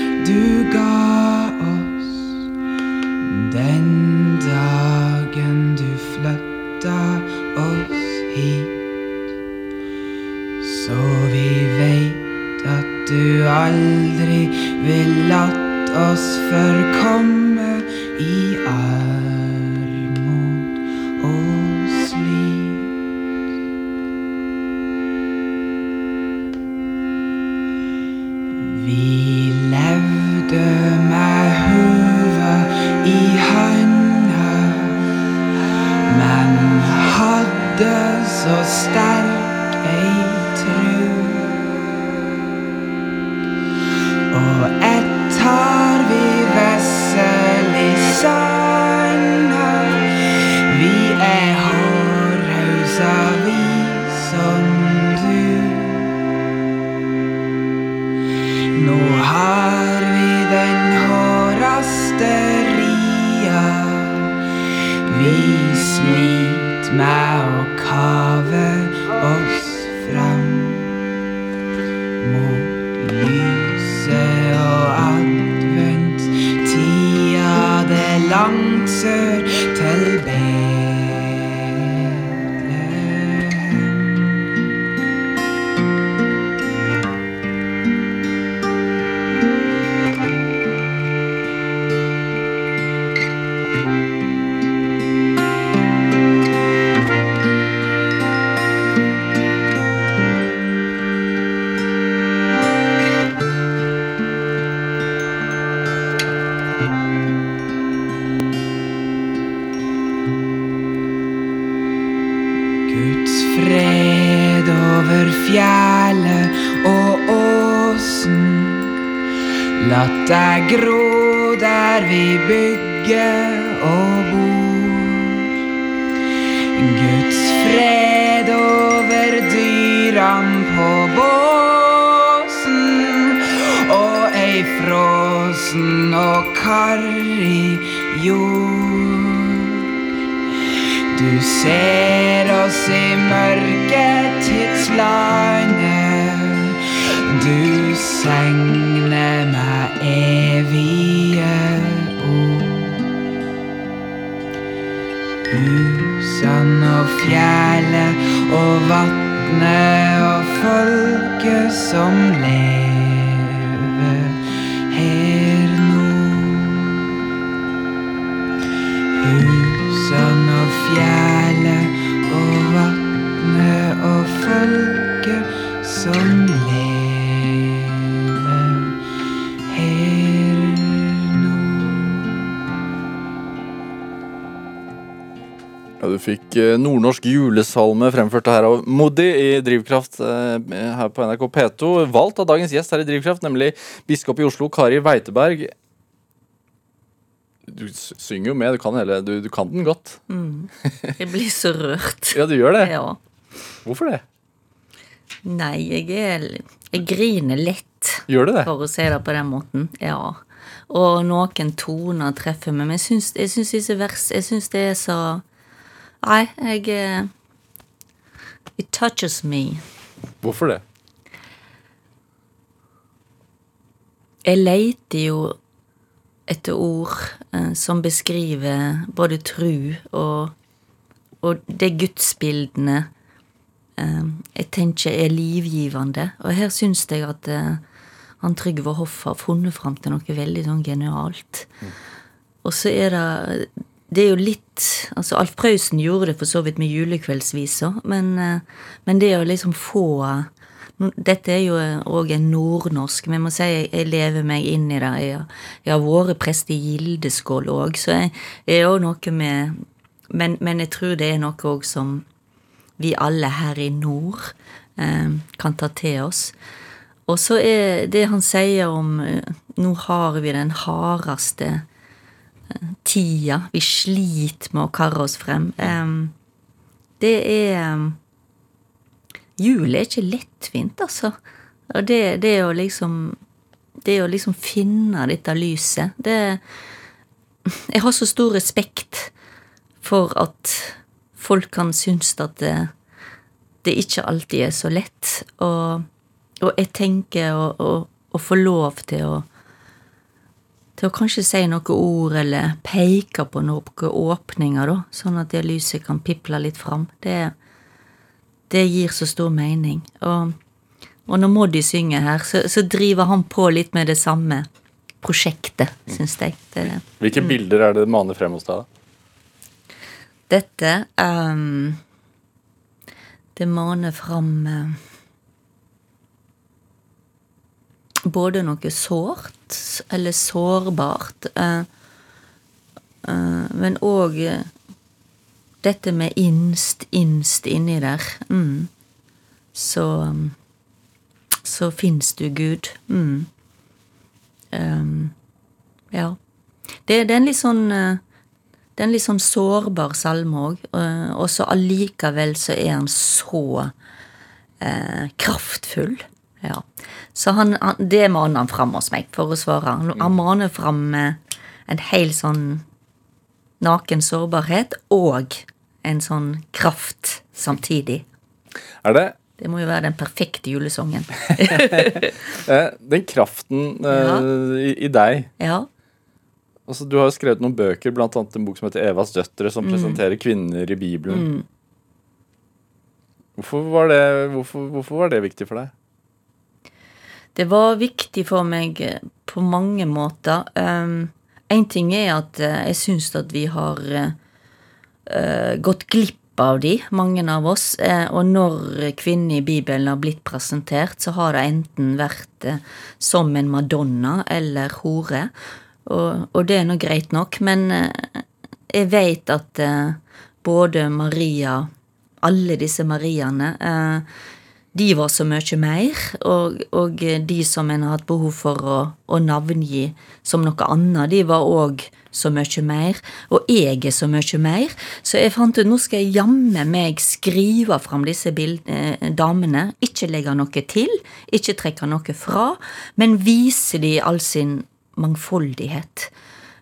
D: aldri vil latt oss forkomme Og ett Du meg evige ord. Husene og fjellet og vatnet og folket som lever
B: fikk eh, nordnorsk julesalme fremført her av Moddi i Drivkraft eh, her på NRK P2. Valgt av dagens gjest her i Drivkraft, nemlig biskop i Oslo, Kari Weiteberg. Du synger jo med, du kan, hele, du, du kan den godt.
C: Jeg blir så rørt.
B: Ja, du gjør det.
C: Ja.
B: Hvorfor det?
C: Nei, jeg er Jeg griner lett,
B: Gjør du det?
C: for å si det på den måten. Ja. Og noen toner treffer meg, men jeg syns, jeg syns disse vers Jeg syns det er så Nei, jeg eh, It touches me.
B: Hvorfor det?
C: Jeg leiter jo etter ord eh, som beskriver både tru og, og det gudsbildene eh, jeg tenker er livgivende. Og her syns jeg at eh, han Trygve Hoff har funnet fram til noe veldig sånn genialt. Og så er det Det er jo litt Altså, Alf Prøysen gjorde det for så vidt med julekveldsvisa, men, eh, men det å liksom få Dette er jo òg en nordnorsk, men jeg må si jeg, lever meg inn i det. Jeg, jeg har vært prest i Gildeskål òg, så jeg, jeg er òg noe med men, men jeg tror det er noe òg som vi alle her i nord eh, kan ta til oss. Og så er det han sier om eh, Nå har vi den hardeste eh, tida. Vi sliter med å karre oss frem. Det er Jul er ikke lettvint, altså. Og det, det å liksom Det å liksom finne dette lyset, det Jeg har så stor respekt for at folk kan synes at det, det ikke alltid er så lett. Og, og jeg tenker å, å, å få lov til å til å kanskje si noen ord eller peke på noen åpninger, da, sånn at det lyset kan piple litt fram. Det, det gir så stor mening. Og, og når Moddi synger her, så, så driver han på litt med det samme prosjektet, syns jeg. Det,
B: Hvilke bilder er det det maner frem hos deg? da?
C: dette um, Det maner fram eh, både noe sårt eller sårbart, eh, eh, men òg dette med innst, innst inni der. Mm. Så så fins du, Gud. Mm. Um, ja. Det, det er en litt sånn eh, det er en litt sånn sårbar salme òg, og så allikevel så er han så eh, kraftfull. Ja. Så han, han, det maner han fram hos meg, for å svare. Han, han maner fram eh, en hel sånn naken sårbarhet og en sånn kraft samtidig.
B: Er det
C: Det må jo være den perfekte julesongen.
B: eh, den kraften eh,
C: Ja.
B: i, i deg
C: Ja.
B: altså, Du har jo skrevet noen bøker, annet en bok som heter Evas døtre,
C: Mm.
B: som presenterer kvinner i Bibelen. Hvorfor, var det, hvorfor, hvorfor var det viktig for deg?
C: Det var viktig for meg eh, på mange måter. Um, en ting er at eh, jeg syns at vi har eh, gått glipp av de, mange av oss. og når kvinner i Bibelen har blitt presentert, så har det enten vært som en madonna eller hore. Og, og det er nå greit nok, men jeg vet at både Maria, alle disse Mariaene, de var så mye mer, og, og de som en har hatt behov for å, å navngi som noe annet, de var òg så mye mer, og jeg er så mye mer. Så jeg fant ut nå skal jeg jammen meg skrive fram disse bild, eh, damene, ikke legge noe til, ikke trekke noe fra, men vise de all sin mangfoldighet.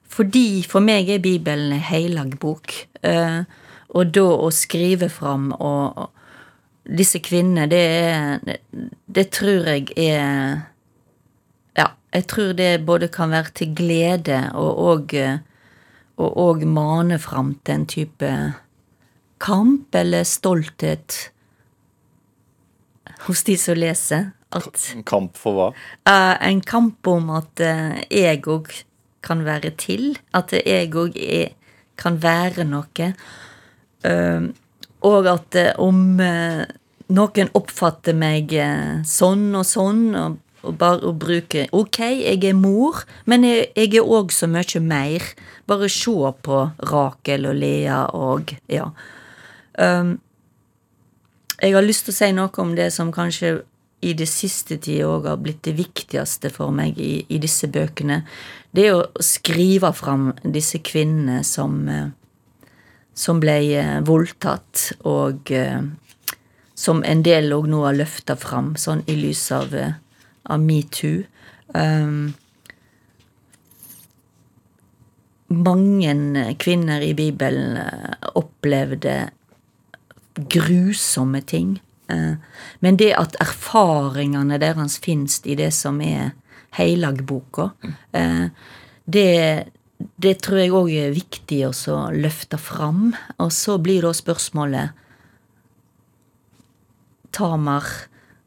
C: Fordi for meg er Bibelen en hellig bok, eh, og da å skrive fram og disse kvinnene, det er det, det tror jeg er Ja, jeg tror det både kan være til glede og òg og og mane fram til en type kamp eller stolthet hos de som leser. At
B: En kamp for hva?
C: En kamp om at eh, jeg òg kan være til. At jeg òg kan være noe. Eh, og at eh, om eh, noen oppfatter meg eh, sånn og sånn, og, og bare bruke Ok, jeg er mor, men jeg, jeg er òg så mye mer. Bare se på Rakel og Lea og Ja. Um, jeg har lyst til å si noe om det som kanskje i det siste tida òg har blitt det viktigste for meg i, i disse bøkene. Det er å skrive fram disse kvinnene som som ble eh, voldtatt, og eh, som en del òg nå har løfta fram, sånn i lys av, eh, av metoo. Um, mange kvinner i Bibelen opplevde grusomme ting. Men det at erfaringene deres finnes i det som er heilagboka, det, det tror jeg òg er viktig å løfte fram. Og så blir da spørsmålet Tamar,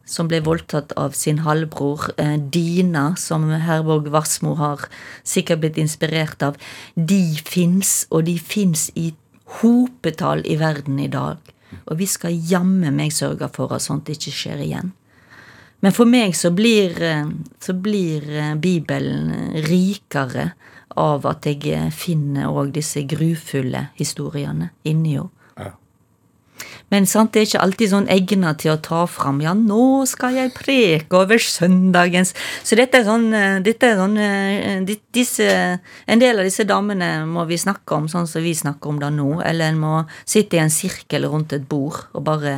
C: som ble voldtatt av sin halvbror. eh, Dina, som Herborg Wassmo har sikkert blitt inspirert av. De fins, og de fins i hopetall i verden i dag. Og vi skal jammen meg sørge for at sånt ikke skjer igjen. Men for meg så blir, eh, så blir eh, Bibelen rikere av at jeg eh, finner òg disse grufulle historiene inni henne.
B: Ja.
C: Men sant, det er ikke alltid sånn egna til å ta fram Ja, nå skal jeg preke over søndagens Så dette er sånn, eh, dette er sånn eh, disse, En del av disse damene må vi snakke om sånn som vi snakker om det nå, eller en må sitte i en sirkel rundt et bord og bare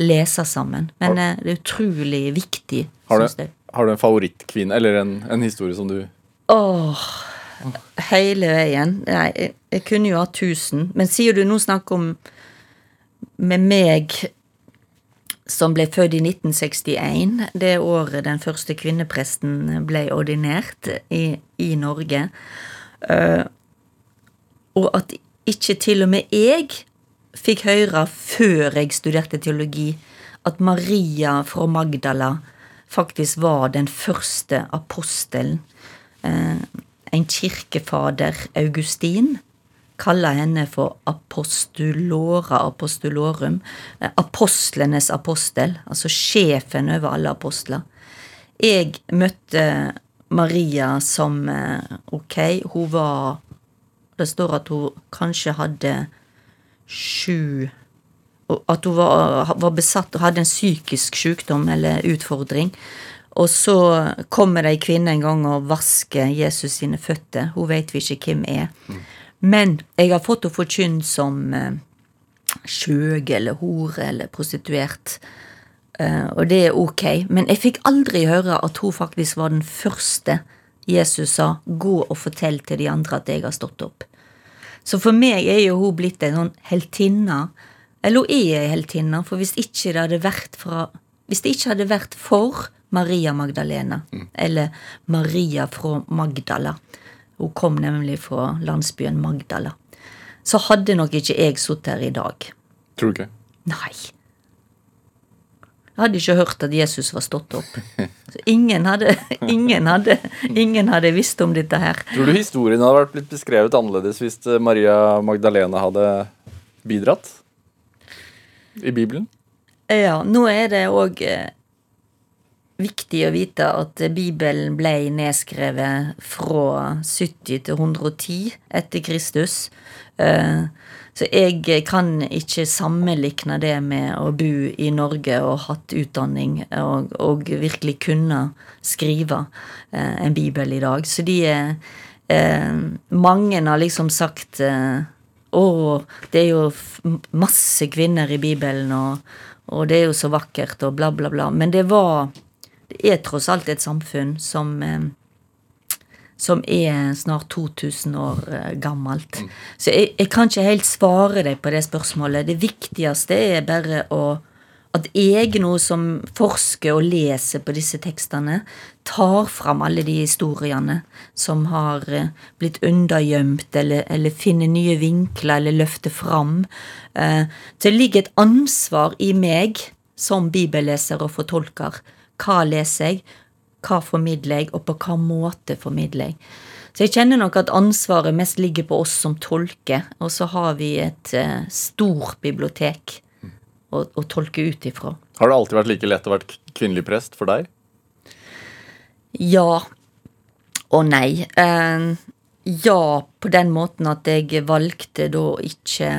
C: lese sammen. Men har, det er utrolig viktig,
B: Har
C: syns
B: du,
C: jeg.
B: har du en favorittkvinne, eller en, en historie som du
C: Åh, hele veien. Jeg, jeg kunne jo ha tusen. Men sier du nå snakk om med meg som ble født i 1961, det året den første kvinnepresten ble ordinert i, i Norge, uh, og at ikke til og med jeg fikk høre før jeg studerte teologi, at Maria fra Magdala faktisk var den første apostelen. Eh, en kirkefader, Augustin, kaller henne for apostolora apostulorum. eh, Apostlenes apostel, altså sjefen over alle apostler. Jeg møtte Maria som eh, Ok, hun var Det står at hun kanskje hadde sju At hun var, var besatt og hadde en psykisk sykdom eller utfordring. Og så kommer det ei kvinne en gang og vasker Jesus sine føtter. Hun vet vi ikke hvem er. Men jeg har fått henne forkynt som skjøg eller hore eller prostituert. Eh, og det er ok. Men jeg fikk aldri høre at hun faktisk var den første Jesus sa 'gå og fortell til de andre at jeg har stått opp'. Så for meg er jo hun blitt en sånn heltinne. Eller hun er ei heltinne, for hvis ikke det vært fra Hvis det ikke hadde vært for Maria Magdalena, eller Maria fra Magdala Hun kom nemlig fra landsbyen Magdala. Så hadde nok ikke jeg sittet her i dag.
B: Tror du ikke?
C: Nei. Jeg hadde ikke hørt at Jesus var stått opp. Så ingen hadde, ingen hadde, ingen hadde visst om dette her.
B: Tror du historien hadde blitt beskrevet annerledes hvis eh, Maria Magdalena hadde bidratt? I Bibelen?
C: Ja, nå er det òg viktig å vite at Bibelen ble nedskrevet fra 70 til 110 etter Kristus. Eh, så jeg kan ikke sammenlikne det med å bo i Norge og hatt utdanning og, og virkelig kunne skrive eh, en bibel i dag. Så de er eh, Mange har liksom sagt å, det er jo masse kvinner i Bibelen, og, og det er jo så vakkert, og bla, bla, bla. Men det var er tross alt et samfunn som eh, som er snart 2000 år eh, gammelt. Så jeg, jeg kan ikke helt svare deg på det spørsmålet. Det viktigste er bare å at jeg nå som forsker og leser på disse tekstene, tar fram alle de historiene som har eh, blitt undergjemt, eller, eller finner nye vinkler, eller løfter fram. Så det ligger et ansvar i meg som bibelleser og fortolker. Hva leser jeg? Hva formidler jeg, og på hva måte formidler jeg? Så jeg kjenner nok at ansvaret mest ligger på oss som tolker, og så har vi et eh, stort bibliotek å, å tolke ut ifra.
B: Har det alltid vært like lett å være kvinnelig prest for deg?
C: Ja og nei. Eh, ja, på den måten at jeg valgte da ikke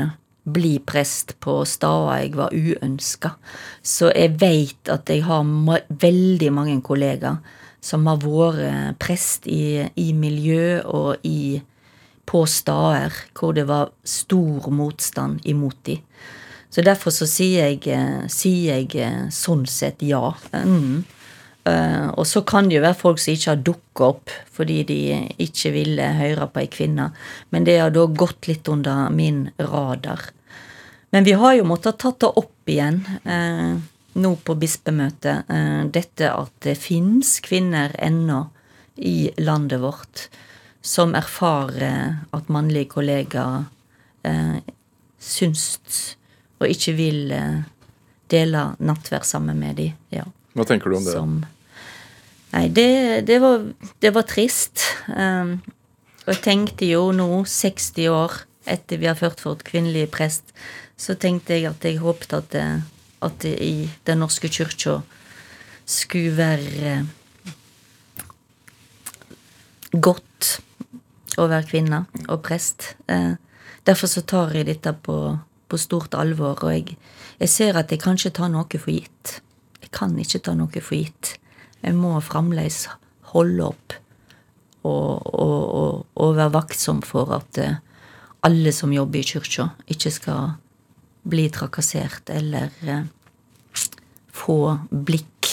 C: bli prest på steder jeg var uønska. Så jeg veit at jeg har ma veldig mange kollegaer som har vært prest i, i miljø og i, på steder hvor det var stor motstand imot de. Så derfor så sier jeg, eh, sier jeg eh, sånn sett ja. Mm. Eh, og så kan det jo være folk som ikke har dukka opp fordi de ikke ville høre på ei kvinne. Men det har da gått litt under min radar. Men vi har jo måttet tatt det opp igjen uh, nå på bispemøtet. uh, dette at det fins kvinner ennå i landet vårt som erfarer at mannlige kollegaer eh, syns og ikke vil eh, dele nattverd sammen med dem. Ja.
B: Hva tenker du om det?
C: Som, nei, det, det, var, det var trist. Um, og jeg tenkte jo nå, 60 år etter vi har ført for et kvinnelig prest, så tenkte jeg at jeg håpet at det, at det i Den norske kyrkja skulle være godt å være kvinne og prest. Eh, derfor så tar jeg dette på, på stort alvor, og jeg, jeg, ser at jeg kan ikke ta noe for gitt. Jeg kan ikke ta noe for gitt. Jeg må fremdeles holde opp og, og, og, og være vaktsom for at eh, alle som jobber i kyrkja, ikke skal bli trakassert eller eh, få blikk,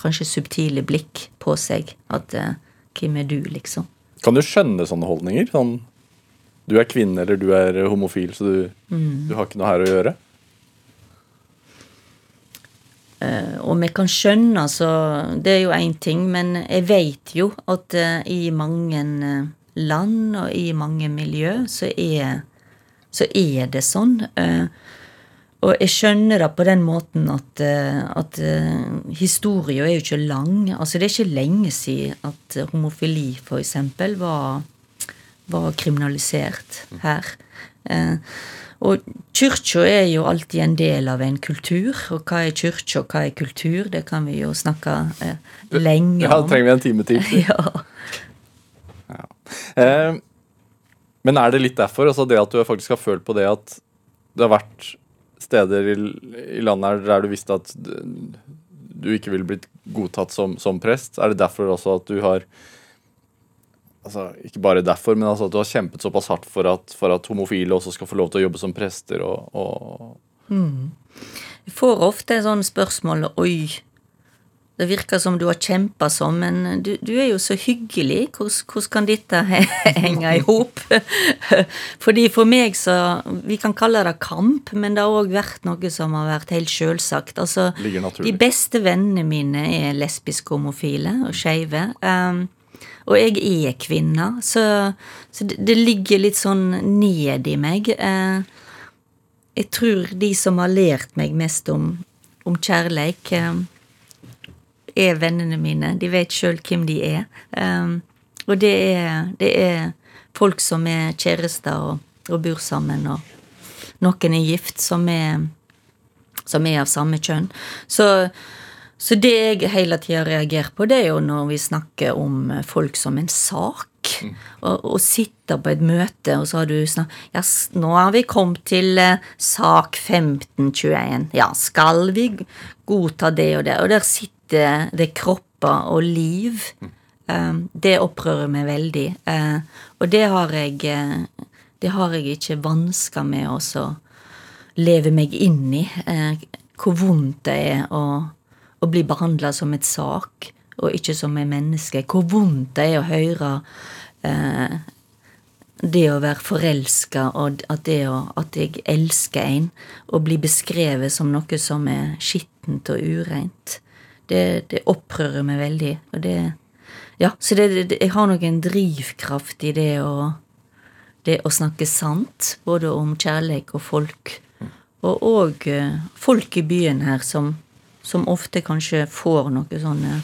C: kanskje subtile blikk, på seg. At eh, hvem er du, liksom?
B: Kan du skjønne sånne holdninger? Sånn, du er kvinne eller du er homofil, så du,
C: Mm.
B: du har ikke noe her å gjøre?
C: Eh, vi jeg kan skjønne, altså Det er jo én ting, men jeg vet jo at eh, i mange eh, land og i mange miljø så er, så er det sånn. Og jeg skjønner det på den måten at, at historia er jo ikke lang. Altså Det er ikke lenge siden at homofili, eksempel, var, var kriminalisert her. Og kyrkja er jo alltid en del av en kultur. Og hva er kyrkja, og hva er kultur? Det kan vi jo snakke eh, lenge
B: Ja,
C: det
B: trenger vi en time til?
C: Ja.
B: Eh, men er det litt derfor, altså det at du faktisk har følt på det at det har vært steder i, i landet her der du visste at du ikke ville blitt godtatt som, som prest? Er det derfor også at du har Altså, ikke bare derfor, men altså at du har kjempet såpass hardt for at, for at homofile også skal få lov til å jobbe som prester og, og
C: Jeg får ofte sånn spørsmål Oi, det virker som du har kjempa sånn, men du, du er jo så hyggelig. Hvordan, kan dette he- henge i hop? Fordi for meg så Vi kan kalle det kamp, men det har òg vært noe som har vært helt sjølsagt. Altså, de beste vennene mine er lesbiske, homofile og skeive. Um, og jeg er kvinne, så, så det, det ligger litt sånn ned i meg. Eh, jeg tror de som har lært meg mest om, om kjærleik, eh, er vennene mine. De vet sjøl hvem de er. Um, og det er, det er folk som er kjærester og, og bor sammen, og noen er gift, som er, som er av samme kjønn. Så, så det jeg hele tida reagerer på, det er jo når vi snakker om folk som en sak. Og, og sitter på et møte, og så har du snakk... Ja, nå har vi kommet til eh, sak 1521. Ja, skal vi godta det og det? Og der sitter det kropper og liv. Um, det opprører meg veldig. Eh, og det har jeg eh, Det har jeg ikke vansker med å leve meg inn i. Eh, hvor vondt det er å, å bli behandla som et sak, og ikke som et menneske. Hvor vondt det er å høre eh, det å være forelska, og at å, at jeg elsker en, og bli beskrevet som noe som er skittent og ureint. Det, det opprører meg veldig. Og det Ja, så det, det, jeg har nok en drivkraft i det å det å snakke sant, både om kjærlighet og folk. Og òg eh, folk i byen her som, som ofte kanskje får noe sånn eh,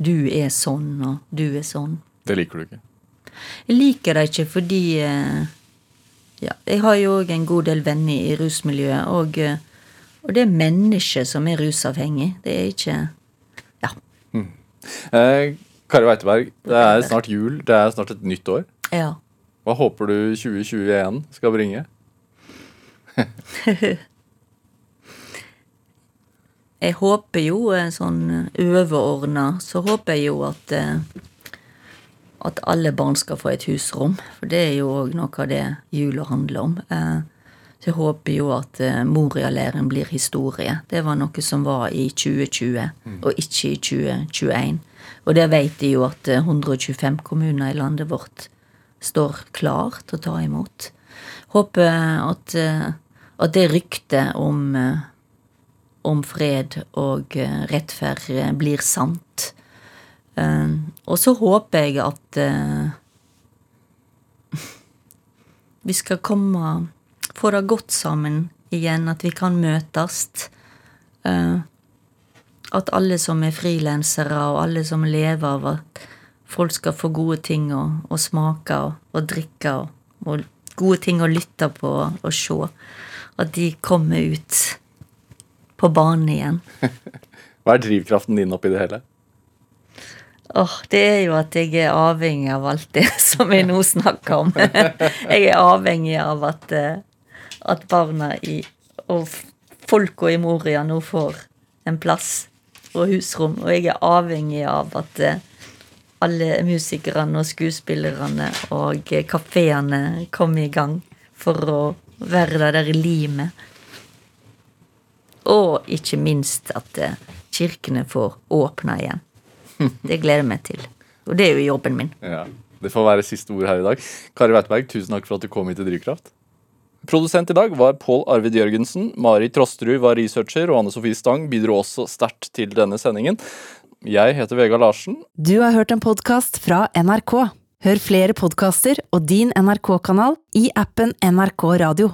C: Du er sånn, og du er sånn.
B: Det liker du ikke.
C: Jeg liker det ikke fordi eh, ja, Jeg har jo òg en god del venner i rusmiljøet, og, eh, og det er mennesker som er rusavhengig. Det er ikke Ja.
B: Eh, Kari Weiteberg, det er snart jul. Det er snart et nytt år.
C: ja.
B: Hva håper du 2021 skal bringe?
C: Jeg håper jo eh, sånn overordna, så håper jeg jo at eh, at alle barn skal få et husrom. For det er jo òg noe av det jula handler om. Eh, Så jeg håper jo at Moria-leiren blir historie. Det var noe som var i 2020, og ikke i 2021. Og der vet jeg jo at uh, 125 kommuner i landet vårt står klar til å ta imot. Håper at, at det ryktet om, om fred og rettferd blir sant. og så håper jeg at vi skal komme Få det godt sammen igjen, at vi kan møtes. At alle som er frilansere, og alle som lever av at folk skal få gode ting å, å smake og, og drikke, og, og, gode ting å lytte på og se, at de kommer ut på banen igjen.
B: Hva er drivkraften din oppi det hele?
C: Åh, det er jo at jeg er avhengig av alt det som vi nå snakker om. jeg er avhengig av at, at barna i, og folka i Moria nå får en plass og husrom. Og jeg er avhengig av at alle musikerne og skuespillerne og kafeene kommer i gang for å være der i limet. Og ikke minst at kirkene får åpna igjen. Det gleder jeg meg til. Og det er jo jobben min.
B: Ja, Det får være siste ord her i dag. Kari Weitberg, tusen takk for at du kom hit til Drivkraft. Produsent i dag var Pål Arvid Jørgensen. Mari Trosterud var researcher, og Anne Sofie Stang bidro også sterkt til denne sendingen. Jeg heter Vegard Larsen.
E: Du har hørt en podkast fra NRK. Hør flere podkaster og din NRK-kanal i appen NRK Radio.